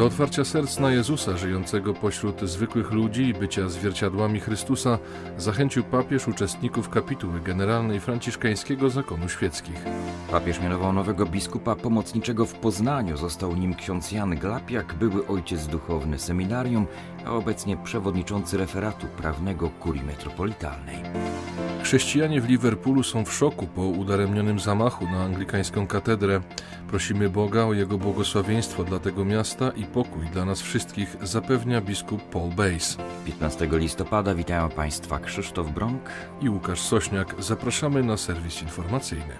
Do otwarcia serc na Jezusa, żyjącego pośród zwykłych ludzi i bycia zwierciadłami Chrystusa, zachęcił papież uczestników kapituły generalnej franciszkańskiego zakonu świeckich. Papież mianował nowego biskupa pomocniczego w Poznaniu. Został nim ksiądz Jan Glapiak, były ojciec duchowny seminarium, a obecnie przewodniczący referatu prawnego kurii metropolitalnej. Chrześcijanie w Liverpoolu są w szoku po udaremnionym zamachu na anglikańską katedrę. Prosimy Boga o Jego błogosławieństwo dla tego miasta i pokój dla nas wszystkich, zapewnia biskup Paul Bays. 15 listopada witają Państwa Krzysztof Brąk i Łukasz Sośniak. Zapraszamy na serwis informacyjny.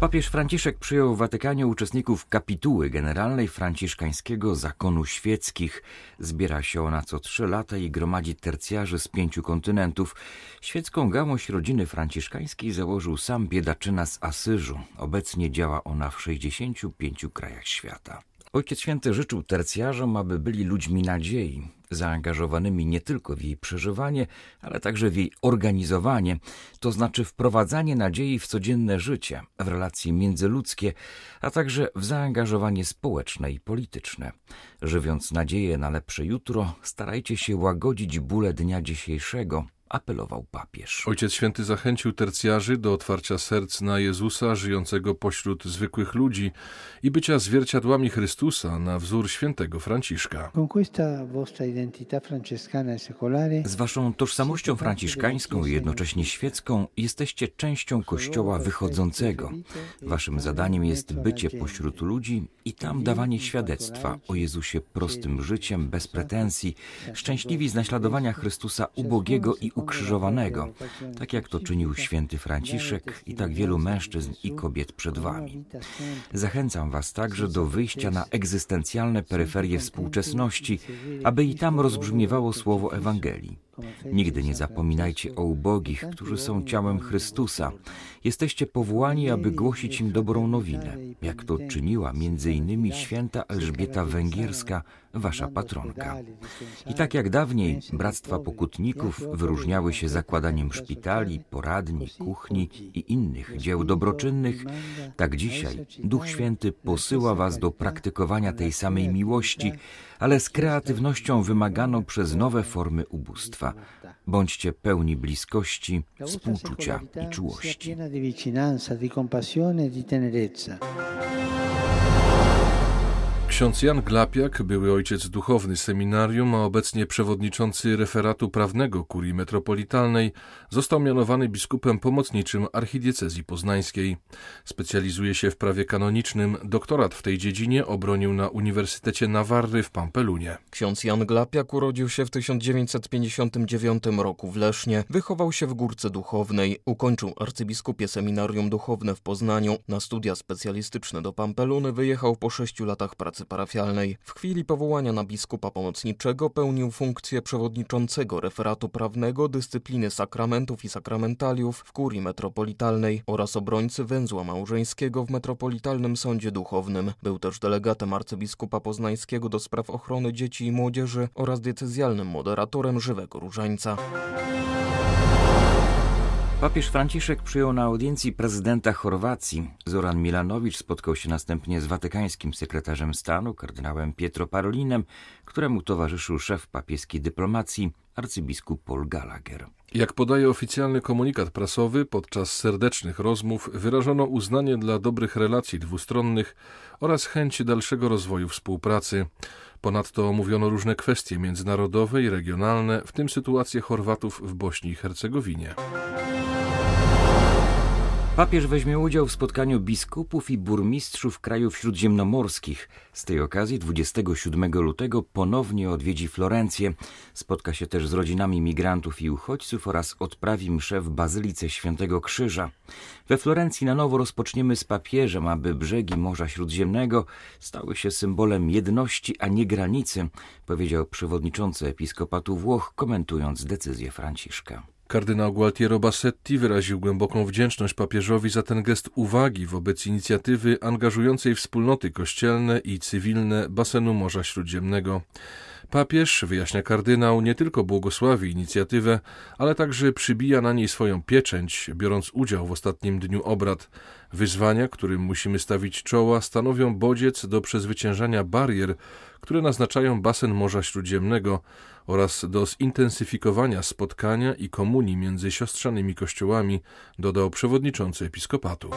Papież Franciszek przyjął w Watykanie uczestników kapituły generalnej franciszkańskiego zakonu świeckich. Zbiera się ona co trzy lata i gromadzi tercjarzy z pięciu kontynentów. Świecką gałąź rodziny franciszkańskiej założył sam biedaczyna z Asyżu. Obecnie działa ona w 65 krajach świata. Ojciec Święty życzył tercjarzom, aby byli ludźmi nadziei, zaangażowanymi nie tylko w jej przeżywanie, ale także w jej organizowanie, to znaczy wprowadzanie nadziei w codzienne życie, w relacje międzyludzkie, a także w zaangażowanie społeczne i polityczne. Żywiąc nadzieję na lepsze jutro, starajcie się łagodzić bóle dnia dzisiejszego, apelował papież. Ojciec Święty zachęcił tercjarzy do otwarcia serc na Jezusa, żyjącego pośród zwykłych ludzi i bycia zwierciadłami Chrystusa na wzór świętego Franciszka. Z waszą tożsamością franciszkańską i jednocześnie świecką jesteście częścią Kościoła wychodzącego. Waszym zadaniem jest bycie pośród ludzi i tam dawanie świadectwa o Jezusie prostym życiem, bez pretensji, szczęśliwi z naśladowania Chrystusa ubogiego i ukrzyżowanego, tak jak to czynił święty Franciszek i tak wielu mężczyzn i kobiet przed wami. Zachęcam was także do wyjścia na egzystencjalne peryferie współczesności, aby i tam rozbrzmiewało słowo Ewangelii. Nigdy nie zapominajcie o ubogich, którzy są ciałem Chrystusa. Jesteście powołani, aby głosić im dobrą nowinę, jak to czyniła innymi święta Elżbieta Węgierska, wasza patronka. I tak jak dawniej bractwa pokutników wyróżniały się zakładaniem szpitali, poradni, kuchni i innych dzieł dobroczynnych, tak dzisiaj Duch Święty posyła was do praktykowania tej samej miłości, ale z kreatywnością wymaganą przez nowe formy ubóstwa. Bądźcie pełni bliskości, współczucia i czułości. Ksiądz Jan Glapiak, były ojciec duchowny seminarium, a obecnie przewodniczący referatu prawnego kurii metropolitalnej, został mianowany biskupem pomocniczym archidiecezji poznańskiej. Specjalizuje się w prawie kanonicznym, doktorat w tej dziedzinie obronił na Uniwersytecie Nawarry w Pampelunie. Ksiądz Jan Glapiak urodził się w 1959 roku w Lesznie, wychował się w Górce Duchownej, ukończył arcybiskupie seminarium duchowne w Poznaniu, na studia specjalistyczne do Pampeluny wyjechał po sześciu latach pracy parafialnej. W chwili powołania na biskupa pomocniczego pełnił funkcję przewodniczącego referatu prawnego dyscypliny sakramentów i sakramentaliów w kurii metropolitalnej oraz obrońcy węzła małżeńskiego w Metropolitalnym Sądzie Duchownym. Był też delegatem arcybiskupa poznańskiego do spraw ochrony dzieci i młodzieży oraz diecezjalnym moderatorem Żywego Różańca. Papież Franciszek przyjął na audiencji prezydenta Chorwacji. Zoran Milanowicz spotkał się następnie z watykańskim sekretarzem stanu, kardynałem Pietro Parolinem, któremu towarzyszył szef papieskiej dyplomacji, arcybiskup Paul Gallagher. Jak podaje oficjalny komunikat prasowy, podczas serdecznych rozmów wyrażono uznanie dla dobrych relacji dwustronnych oraz chęć dalszego rozwoju współpracy. Ponadto omówiono różne kwestie międzynarodowe i regionalne, w tym sytuację Chorwatów w Bośni i Hercegowinie. Papież weźmie udział w spotkaniu biskupów i burmistrzów krajów śródziemnomorskich. Z tej okazji 27 lutego ponownie odwiedzi Florencję. Spotka się też z rodzinami migrantów i uchodźców oraz odprawi mszę w Bazylice Świętego Krzyża. We Florencji na nowo rozpoczniemy z papieżem, aby brzegi Morza Śródziemnego stały się symbolem jedności, a nie granicy, powiedział przewodniczący episkopatu Włoch, komentując decyzję Franciszka. Kardynał Gualtiero Bassetti wyraził głęboką wdzięczność papieżowi za ten gest uwagi wobec inicjatywy angażującej wspólnoty kościelne i cywilne basenu Morza Śródziemnego. Papież, wyjaśnia kardynał, nie tylko błogosławi inicjatywę, ale także przybija na niej swoją pieczęć, biorąc udział w ostatnim dniu obrad. Wyzwania, którym musimy stawić czoła, stanowią bodziec do przezwyciężania barier, które naznaczają basen Morza Śródziemnego oraz do zintensyfikowania spotkania i komunii między siostrzanymi kościołami, dodał przewodniczący episkopatu.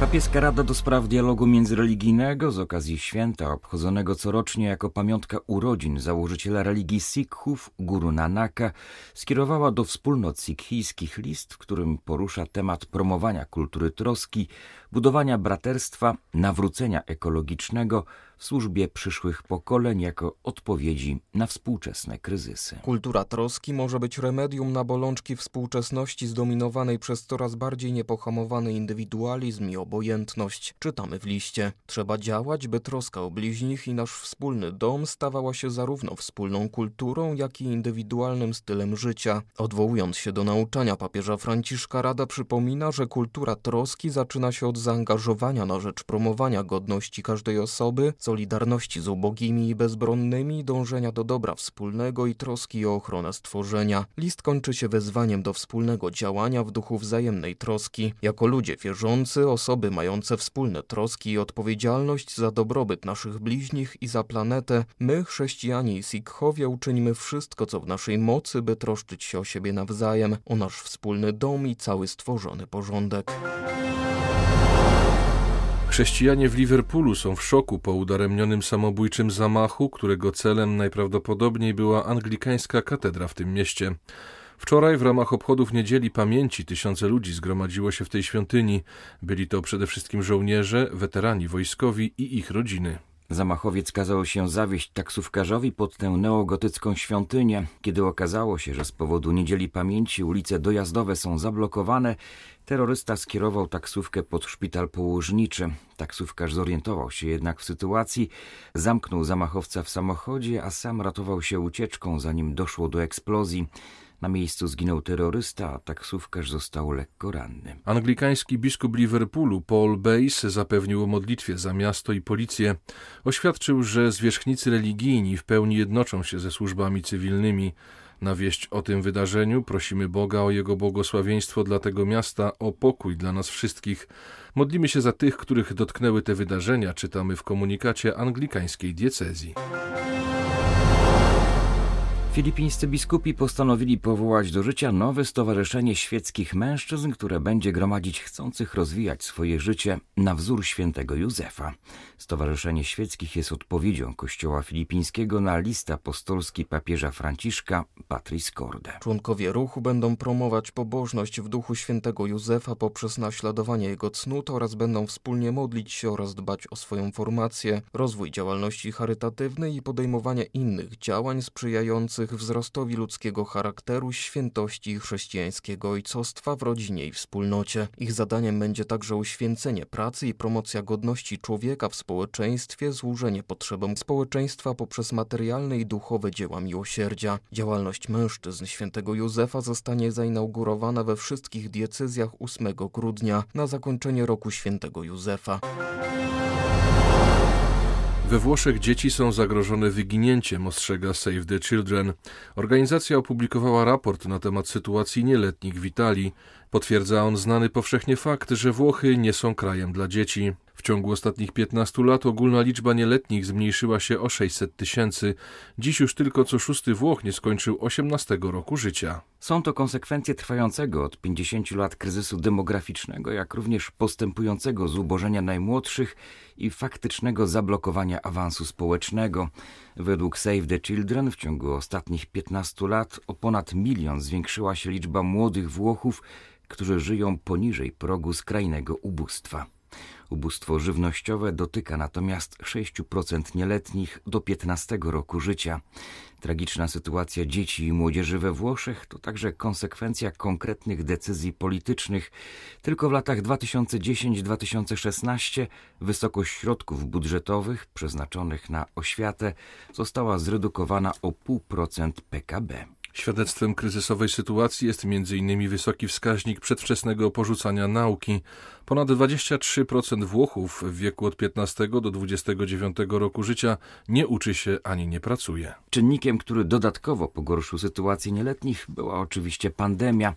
Papieska Rada do Spraw Dialogu Międzyreligijnego z okazji święta obchodzonego corocznie jako pamiątka urodzin założyciela religii Sikhów, Guru Nanaka, skierowała do wspólnot sikhijskich list, w którym porusza temat promowania kultury troski, budowania braterstwa, nawrócenia ekologicznego, w służbie przyszłych pokoleń jako odpowiedzi na współczesne kryzysy. Kultura troski może być remedium na bolączki współczesności zdominowanej przez coraz bardziej niepohamowany indywidualizm i obojętność. Czytamy w liście. Trzeba działać, by troska o bliźnich i nasz wspólny dom stawała się zarówno wspólną kulturą, jak i indywidualnym stylem życia. Odwołując się do nauczania papieża Franciszka, Rada przypomina, że kultura troski zaczyna się od zaangażowania na rzecz promowania godności każdej osoby, solidarności z ubogimi i bezbronnymi, dążenia do dobra wspólnego i troski o ochronę stworzenia. List kończy się wezwaniem do wspólnego działania w duchu wzajemnej troski. Jako ludzie wierzący, osoby mające wspólne troski i odpowiedzialność za dobrobyt naszych bliźnich i za planetę, my, chrześcijanie i Sikhowie, uczynimy wszystko, co w naszej mocy, by troszczyć się o siebie nawzajem, o nasz wspólny dom i cały stworzony porządek. Chrześcijanie w Liverpoolu są w szoku po udaremnionym samobójczym zamachu, którego celem najprawdopodobniej była anglikańska katedra w tym mieście. Wczoraj w ramach obchodów Niedzieli Pamięci tysiące ludzi zgromadziło się w tej świątyni. Byli to przede wszystkim żołnierze, weterani wojskowi i ich rodziny. Zamachowiec kazał się zawieść taksówkarzowi pod tę neogotycką świątynię. Kiedy okazało się, że z powodu Niedzieli Pamięci ulice dojazdowe są zablokowane, terrorysta skierował taksówkę pod szpital położniczy. Taksówkarz zorientował się jednak w sytuacji, zamknął zamachowca w samochodzie, a sam ratował się ucieczką, zanim doszło do eksplozji. Na miejscu zginął terrorysta, a taksówkarz został lekko ranny. Anglikański biskup Liverpoolu Paul Bays zapewnił o modlitwie za miasto i policję. Oświadczył, że zwierzchnicy religijni w pełni jednoczą się ze służbami cywilnymi. Na wieść o tym wydarzeniu prosimy Boga o Jego błogosławieństwo dla tego miasta, o pokój dla nas wszystkich. Modlimy się za tych, których dotknęły te wydarzenia, czytamy w komunikacie anglikańskiej diecezji. Filipińscy biskupi postanowili powołać do życia nowe Stowarzyszenie Świeckich Mężczyzn, które będzie gromadzić chcących rozwijać swoje życie na wzór świętego Józefa. Stowarzyszenie Świeckich jest odpowiedzią Kościoła Filipińskiego na list apostolski papieża Franciszka Patris Corde. Członkowie ruchu będą promować pobożność w duchu świętego Józefa poprzez naśladowanie jego cnót oraz będą wspólnie modlić się oraz dbać o swoją formację, rozwój działalności charytatywnej i podejmowanie innych działań sprzyjających wzrostowi ludzkiego charakteru, świętości i chrześcijańskiego ojcostwa w rodzinie i wspólnocie. Ich zadaniem będzie także uświęcenie pracy i promocja godności człowieka w społeczeństwie, służenie potrzebom społeczeństwa poprzez materialne i duchowe dzieła miłosierdzia. Działalność mężczyzn świętego Józefa zostanie zainaugurowana we wszystkich diecezjach 8 grudnia na zakończenie roku świętego Józefa. We Włoszech dzieci są zagrożone wyginięciem, ostrzega Save the Children. Organizacja opublikowała raport na temat sytuacji nieletnich w Italii. Potwierdza on znany powszechnie fakt, że Włochy nie są krajem dla dzieci. W ciągu ostatnich 15 lat ogólna liczba nieletnich zmniejszyła się o 600 tysięcy. Dziś już tylko co szósty Włoch nie skończył 18 roku życia. Są to konsekwencje trwającego od 50 lat kryzysu demograficznego, jak również postępującego zubożenia najmłodszych i faktycznego zablokowania awansu społecznego. Według Save the Children w ciągu ostatnich 15 lat o ponad milion zwiększyła się liczba młodych Włochów, którzy żyją poniżej progu skrajnego ubóstwa. Ubóstwo żywnościowe dotyka natomiast 6% nieletnich do 15 roku życia. Tragiczna sytuacja dzieci i młodzieży we Włoszech to także konsekwencja konkretnych decyzji politycznych. Tylko w latach 2010-2016 wysokość środków budżetowych przeznaczonych na oświatę została zredukowana o 0,5% PKB. Świadectwem kryzysowej sytuacji jest m.in. wysoki wskaźnik przedwczesnego porzucania nauki. Ponad 23% Włochów w wieku od 15 do 29 roku życia nie uczy się ani nie pracuje. Czynnikiem, który dodatkowo pogorszył sytuację nieletnich, była oczywiście pandemia,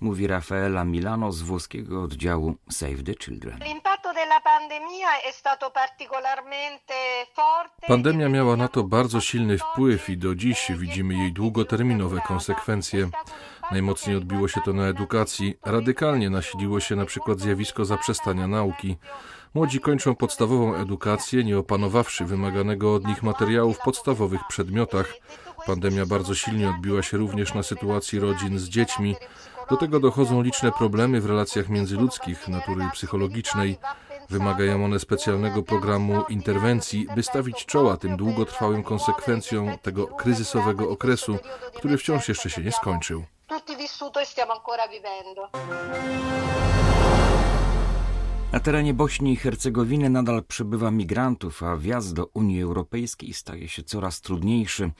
mówi Rafaela Milano z włoskiego oddziału Save the Children. Pandemia miała na to bardzo silny wpływ i do dziś widzimy jej długoterminowe konsekwencje. Najmocniej odbiło się to na edukacji. Radykalnie nasiliło się na przykład zjawisko zaprzestania nauki. Młodzi kończą podstawową edukację, nie opanowawszy wymaganego od nich materiału w podstawowych przedmiotach. Pandemia bardzo silnie odbiła się również na sytuacji rodzin z dziećmi. Do tego dochodzą liczne problemy w relacjach międzyludzkich natury psychologicznej. Wymagają one specjalnego programu interwencji, by stawić czoła tym długotrwałym konsekwencjom tego kryzysowego okresu, który wciąż jeszcze się nie skończył. Na terenie Bośni i Hercegowiny nadal przybywa migrantów, a wjazd do Unii Europejskiej staje się coraz trudniejszy.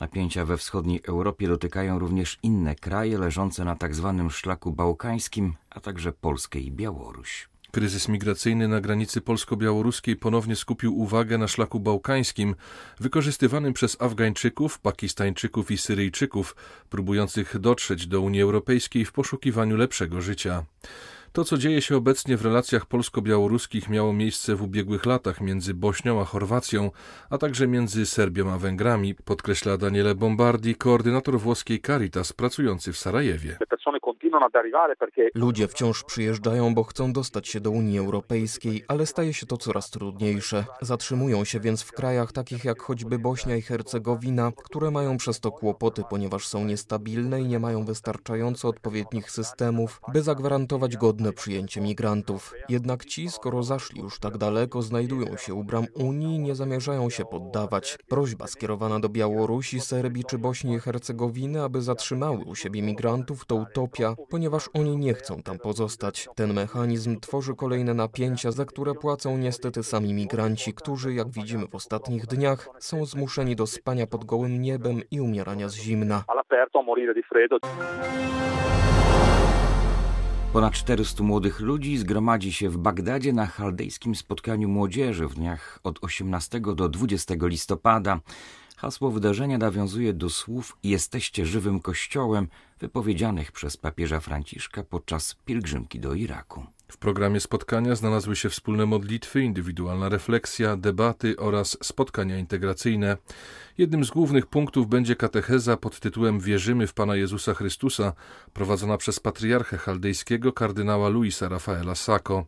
Napięcia we wschodniej Europie dotykają również inne kraje leżące na tzw. Tak szlaku bałkańskim, a także Polskę i Białoruś. Kryzys migracyjny na granicy polsko-białoruskiej ponownie skupił uwagę na szlaku bałkańskim, wykorzystywanym przez Afgańczyków, Pakistańczyków i Syryjczyków, próbujących dotrzeć do Unii Europejskiej w poszukiwaniu lepszego życia. To, co dzieje się obecnie w relacjach polsko-białoruskich, miało miejsce w ubiegłych latach między Bośnią a Chorwacją, a także między Serbią a Węgrami, podkreśla Daniele Bombardi, koordynator włoskiej Caritas pracujący w Sarajewie. Ludzie wciąż przyjeżdżają, bo chcą dostać się do Unii Europejskiej, ale staje się to coraz trudniejsze. Zatrzymują się więc w krajach takich jak choćby Bośnia i Hercegowina, które mają przez to kłopoty, ponieważ są niestabilne i nie mają wystarczająco odpowiednich systemów, by zagwarantować przyjęcie migrantów. Jednak ci, skoro zaszli już tak daleko, znajdują się u bram Unii i nie zamierzają się poddawać. Prośba skierowana do Białorusi, Serbii czy Bośni i Hercegowiny, aby zatrzymały u siebie migrantów, to utopia, ponieważ oni nie chcą tam pozostać. Ten mechanizm tworzy kolejne napięcia, za które płacą niestety sami migranci, którzy, jak widzimy w ostatnich dniach, są zmuszeni do spania pod gołym niebem i umierania z zimna. Ponad 400 młodych ludzi zgromadzi się w Bagdadzie na chaldejskim spotkaniu młodzieży w dniach od 18 do 20 listopada. Hasło wydarzenia nawiązuje do słów Jesteście żywym kościołem, wypowiedzianych przez papieża Franciszka podczas pielgrzymki do Iraku. W programie spotkania znalazły się wspólne modlitwy, indywidualna refleksja, debaty oraz spotkania integracyjne. Jednym z głównych punktów będzie katecheza pod tytułem Wierzymy w Pana Jezusa Chrystusa, prowadzona przez patriarchę chaldejskiego kardynała Luisa Rafaela Sacco.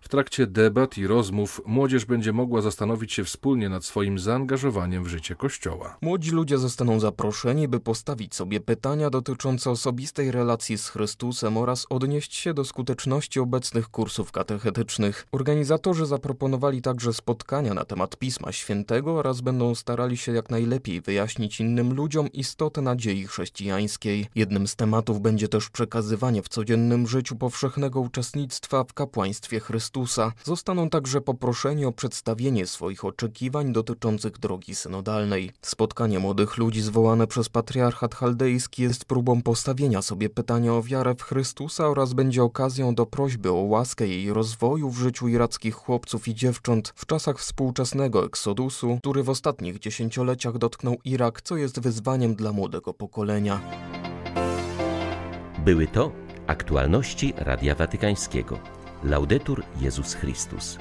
W trakcie debat i rozmów młodzież będzie mogła zastanowić się wspólnie nad swoim zaangażowaniem w życie Kościoła. Młodzi ludzie zostaną zaproszeni, by postawić sobie pytania dotyczące osobistej relacji z Chrystusem oraz odnieść się do skuteczności obecnych kursów katechetycznych. Organizatorzy zaproponowali także spotkania na temat Pisma Świętego oraz będą starali się jak najlepiej wyjaśnić innym ludziom istotę nadziei chrześcijańskiej. Jednym z tematów będzie też przekazywanie w codziennym życiu powszechnego uczestnictwa w kapłaństwie Chrystusa. Zostaną także poproszeni o przedstawienie swoich oczekiwań dotyczących drogi synodalnej. Spotkanie młodych ludzi zwołane przez patriarchat chaldejski jest próbą postawienia sobie pytania o wiarę w Chrystusa oraz będzie okazją do prośby o łaskę jej rozwoju w życiu irackich chłopców i dziewcząt w czasach współczesnego eksodusu, który w ostatnich dziesięcioleciach dotknął Irak, co jest wyzwaniem dla młodego pokolenia. Były to aktualności Radia Watykańskiego. Laudetur Jezus Chrystus.